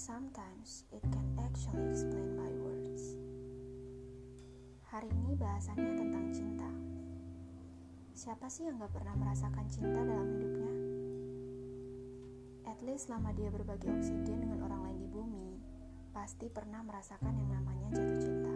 sometimes it can actually explain by words. Hari ini bahasannya tentang cinta. Siapa sih yang gak pernah merasakan cinta dalam hidupnya? At least selama dia berbagi oksigen dengan orang lain di bumi, pasti pernah merasakan yang namanya jatuh cinta.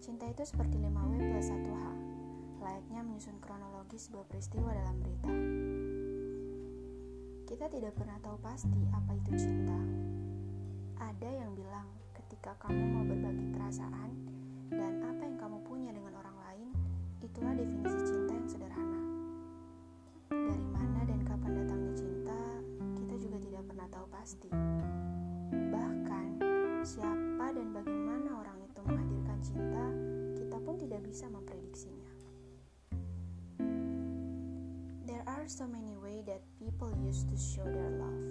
Cinta itu seperti 5W plus 1H, layaknya menyusun kronologi sebuah peristiwa dalam berita. Kita tidak pernah tahu pasti apa itu cinta. Ada yang bilang ketika kamu mau berbagi perasaan dan apa yang kamu punya dengan orang lain, itulah definisi cinta yang sederhana. Dari mana dan kapan datangnya cinta, kita juga tidak pernah tahu pasti. Bahkan, siapa dan bagaimana orang itu menghadirkan cinta, kita pun tidak bisa memprediksinya. Are so many ways that people use to show their love.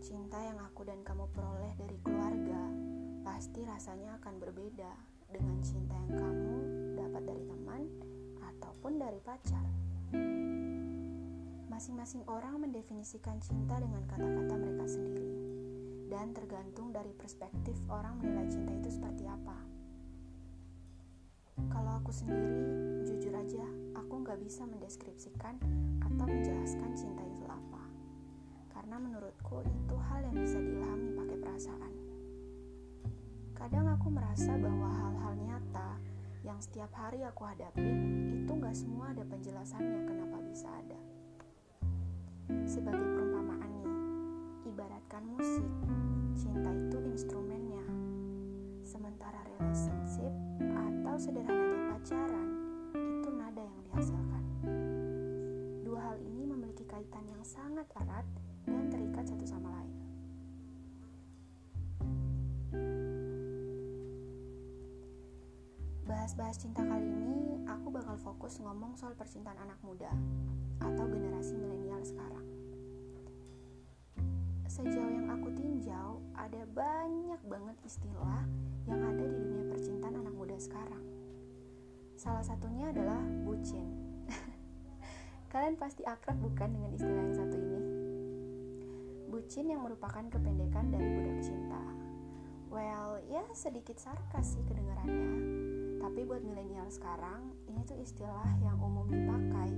Cinta yang aku dan kamu peroleh dari keluarga pasti rasanya akan berbeda dengan cinta yang kamu dapat dari teman ataupun dari pacar. Masing-masing orang mendefinisikan cinta dengan kata-kata mereka sendiri dan tergantung dari perspektif orang menilai cinta itu seperti apa. Kalau aku sendiri, jujur aja, aku nggak bisa mendeskripsikan atau menjelaskan cinta itu apa. Karena menurutku itu hal yang bisa diilhami pakai perasaan. Kadang aku merasa bahwa hal-hal nyata yang setiap hari aku hadapi itu nggak semua ada penjelasannya kenapa bisa ada. Sebagai perumpamaan nih, ibaratkan musik, cinta itu instrumennya. Sementara relationship atau sederhananya pacaran yang dihasilkan. Dua hal ini memiliki kaitan yang sangat erat dan terikat satu sama lain. Bahas-bahas cinta kali ini, aku bakal fokus ngomong soal percintaan anak muda atau generasi milenial sekarang. Sejauh yang aku tinjau, ada banyak banget istilah yang ada di dunia percintaan anak muda sekarang. Salah satunya adalah bucin. Kalian pasti akrab bukan dengan istilah yang satu ini? Bucin yang merupakan kependekan dari budak cinta. Well, ya sedikit sarkas sih kedengarannya. Tapi buat milenial sekarang, ini tuh istilah yang umum dipakai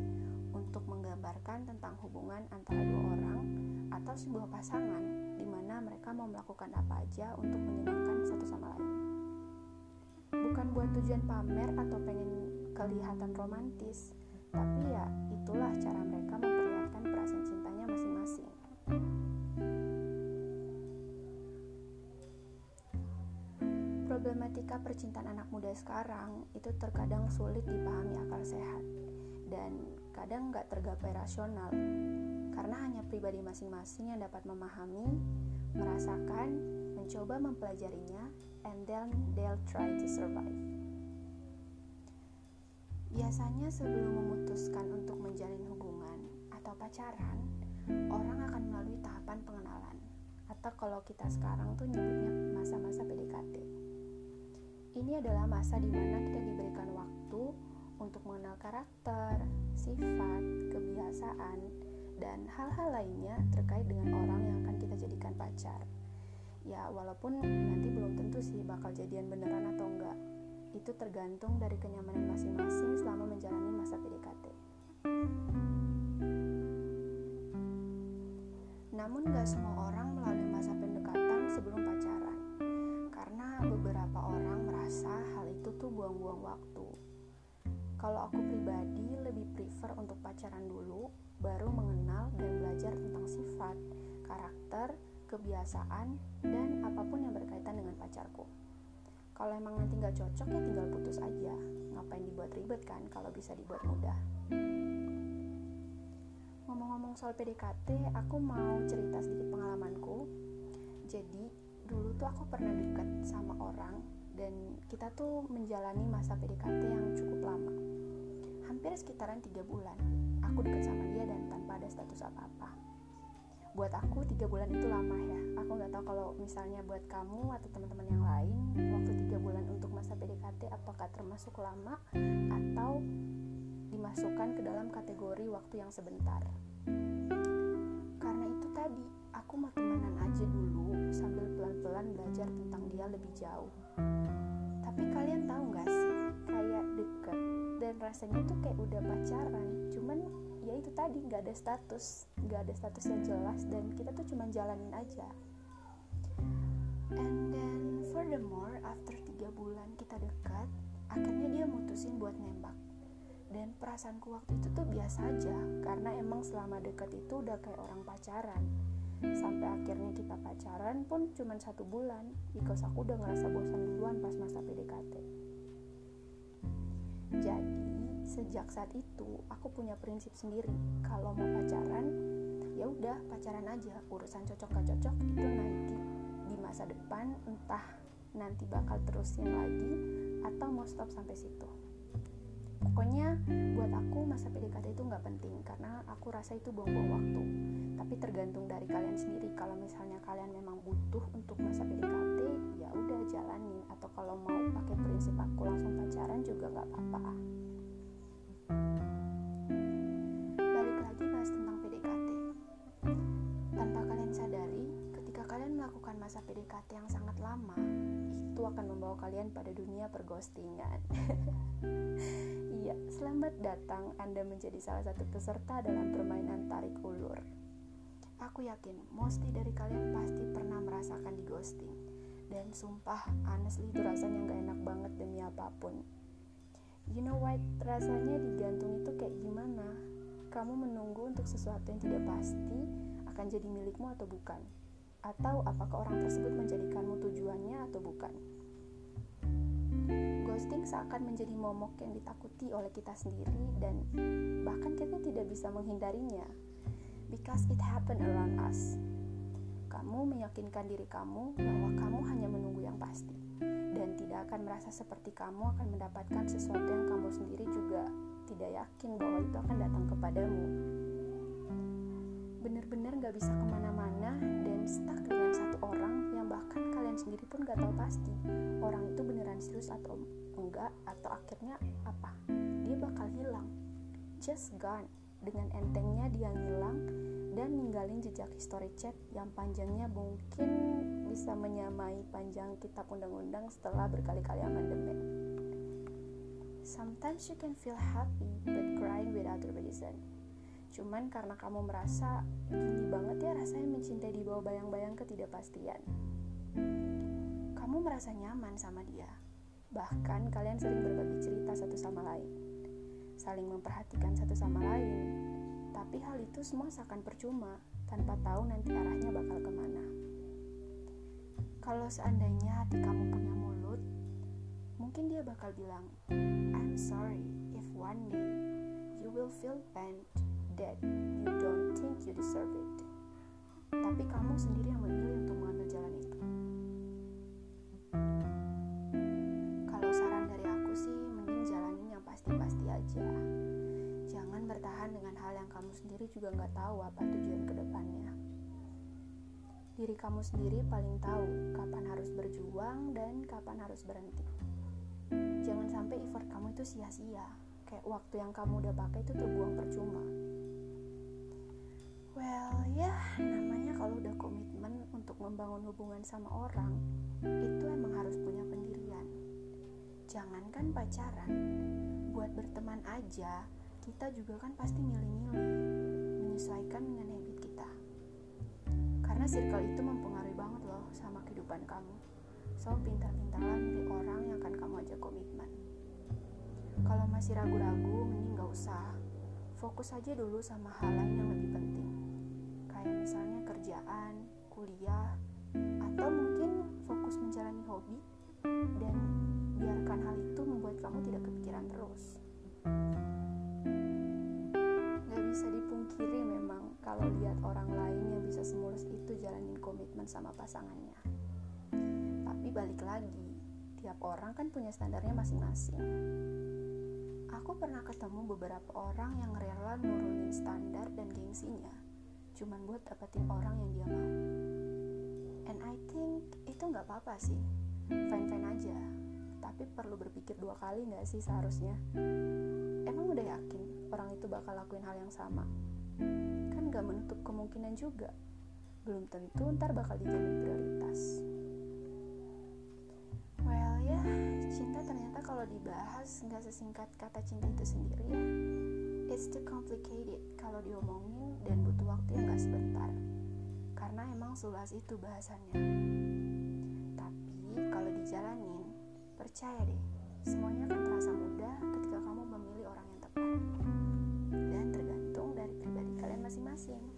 untuk menggambarkan tentang hubungan antara dua orang atau sebuah pasangan di mana mereka mau melakukan apa aja untuk menyenangkan satu sama lain. Bukan buat tujuan pamer atau pengen kelihatan romantis, tapi ya itulah cara mereka memperlihatkan perasaan cintanya masing-masing. Problematika percintaan anak muda sekarang itu terkadang sulit dipahami akal sehat dan kadang nggak tergapai rasional karena hanya pribadi masing-masing yang dapat memahami, merasakan, mencoba mempelajarinya, and then they'll try to survive. Biasanya sebelum memutuskan untuk menjalin hubungan atau pacaran, orang akan melalui tahapan pengenalan atau kalau kita sekarang tuh nyebutnya masa-masa PDKT. Ini adalah masa di mana kita diberikan waktu untuk mengenal karakter, sifat, kebiasaan, dan hal-hal lainnya terkait dengan orang yang akan kita jadikan pacar. Ya, walaupun nanti belum tentu sih bakal jadian beneran atau. Itu tergantung dari kenyamanan masing-masing selama menjalani masa PDKT. Namun gak semua orang melalui masa pendekatan sebelum pacaran. Karena beberapa orang merasa hal itu tuh buang-buang waktu. Kalau aku pribadi lebih prefer untuk pacaran dulu, baru mengenal dan belajar tentang sifat, karakter, kebiasaan, dan apa pun yang berkaitan dengan pacarku. Kalau emang nanti nggak cocok ya tinggal putus aja. Ngapain dibuat ribet kan kalau bisa dibuat mudah. Ngomong-ngomong soal PDKT, aku mau cerita sedikit pengalamanku. Jadi, dulu tuh aku pernah deket sama orang dan kita tuh menjalani masa PDKT yang cukup lama. Hampir sekitaran tiga bulan. Aku deket sama dia dan tanpa ada status apa-apa. Buat aku tiga bulan itu lama ya. Aku nggak tahu kalau misalnya buat kamu atau teman-teman yang lain, waktu apakah termasuk lama atau dimasukkan ke dalam kategori waktu yang sebentar. Karena itu tadi, aku mau temenan aja dulu sambil pelan-pelan belajar tentang dia lebih jauh. Tapi kalian tahu gak sih kayak deket dan rasanya tuh kayak udah pacaran. Cuman ya itu tadi nggak ada status nggak ada status yang jelas dan kita tuh cuma jalanin aja. And then furthermore after kita dekat akhirnya dia mutusin buat nembak. Dan perasaanku waktu itu tuh biasa aja karena emang selama dekat itu udah kayak orang pacaran. Sampai akhirnya kita pacaran pun cuma satu bulan because aku udah ngerasa bosan duluan pas masa PDKT jadi sejak saat itu aku punya prinsip sendiri. Kalau mau pacaran ya udah pacaran aja. Urusan cocok gak cocok itu nanti di masa depan entah nanti bakal terusin lagi atau mau stop sampai situ. Pokoknya buat aku masa PDKT itu nggak penting karena aku rasa itu buang-buang waktu. Tapi tergantung dari kalian sendiri. Kalau misalnya kalian memang butuh untuk masa PDKT ya udah jalanin. Atau kalau mau pakai prinsip aku langsung pacaran juga nggak apa-apa kalian pada dunia perghostingan Iya, selamat datang Anda menjadi salah satu peserta dalam permainan tarik ulur. Aku yakin, mostly dari kalian pasti pernah merasakan di ghosting. Dan sumpah, honestly itu rasanya gak enak banget demi apa pun. You know what, rasanya digantung itu kayak gimana? Kamu menunggu untuk sesuatu yang tidak pasti akan jadi milikmu atau bukan? Atau apakah orang tersebut menjadikanmu tujuannya atau bukan? Ghosting seakan menjadi momok yang ditakuti oleh kita sendiri dan bahkan kita tidak bisa menghindarinya because it happened around us. Kamu meyakinkan diri kamu bahwa kamu hanya menunggu yang pasti dan tidak akan merasa seperti kamu akan mendapatkan sesuatu yang kamu sendiri juga tidak yakin bahwa itu akan datang kepadamu. Benar-benar gak bisa ke mana-mana dan stuck kalian sendiri pun gak tahu pasti orang itu beneran serius atau enggak atau akhirnya apa dia bakal hilang just gone dengan entengnya dia ngilang dan ninggalin jejak history chat yang panjangnya mungkin bisa menyamai panjang kitab undang-undang setelah berkali-kali amandemen. Sometimes you can feel happy but crying without a reason. Cuman karena kamu merasa gini banget ya rasanya mencintai di bawah bayang-bayang ketidakpastian. Kamu merasa nyaman sama dia, Bahkan kalian sering berbagi cerita satu sama lain, saling memperhatikan satu sama lain. Tapi hal itu semua seakan percuma tanpa tahu nanti arahnya bakal ke mana. Kalau seandainya hati kamu punya mulut, mungkin dia bakal bilang, I'm sorry if one day you will feel pain that you don't think you deserve it. Tapi kamu sendiri yang memilih juga nggak tahu apa tujuan ke depannya. Diri kamu sendiri paling tahu kapan harus berjuang dan kapan harus berhenti. Jangan sampai effort kamu itu sia-sia, kayak waktu yang kamu udah pakai itu terbuang percuma. Well, ya namanya kalau udah komitmen untuk membangun hubungan sama orang, itu emang harus punya pendirian. Jangankan pacaran, buat berteman aja kita juga kan pasti milih-milih menyesuaikan dengan habit kita. Karena circle itu mempengaruhi banget loh sama kehidupan kamu. So pintar-pintarlah milih orang yang akan kamu ajak komitmen. Kalau masih ragu-ragu mending gak usah. Fokus aja dulu sama hal yang lebih penting. Kayak misalnya kerjaan kuliah atau mungkin fokus menjalani hobi dan biarkan hal itu membuat kamu tidak kepikiran terus. Gak bisa dipungkiri kalau lihat orang lain yang bisa semulus itu jalanin komitmen sama pasangannya. Tapi balik lagi, tiap orang kan punya standarnya masing-masing. Aku pernah ketemu beberapa orang yang rela nurunin standar dan gengsinya cuman buat dapetin orang yang dia mau. And I think itu nggak apa-apa sih, fine-fine aja tapi perlu berpikir dua kali nggak sih seharusnya emang udah yakin orang itu bakal lakuin hal yang sama kan gak menutup kemungkinan juga. Belum tentu ntar bakal dijadiin prioritas. Well ya cinta ternyata kalau dibahas nggak sesingkat kata cinta itu sendiri. Ya it's too complicated kalau diomongin dan butuh waktu yang gak sebentar. Karena emang seluas itu bahasannya. Tapi kalau dijalanin percaya deh semuanya akan terasa mudah ketika kamu memilih orang yang masing-masing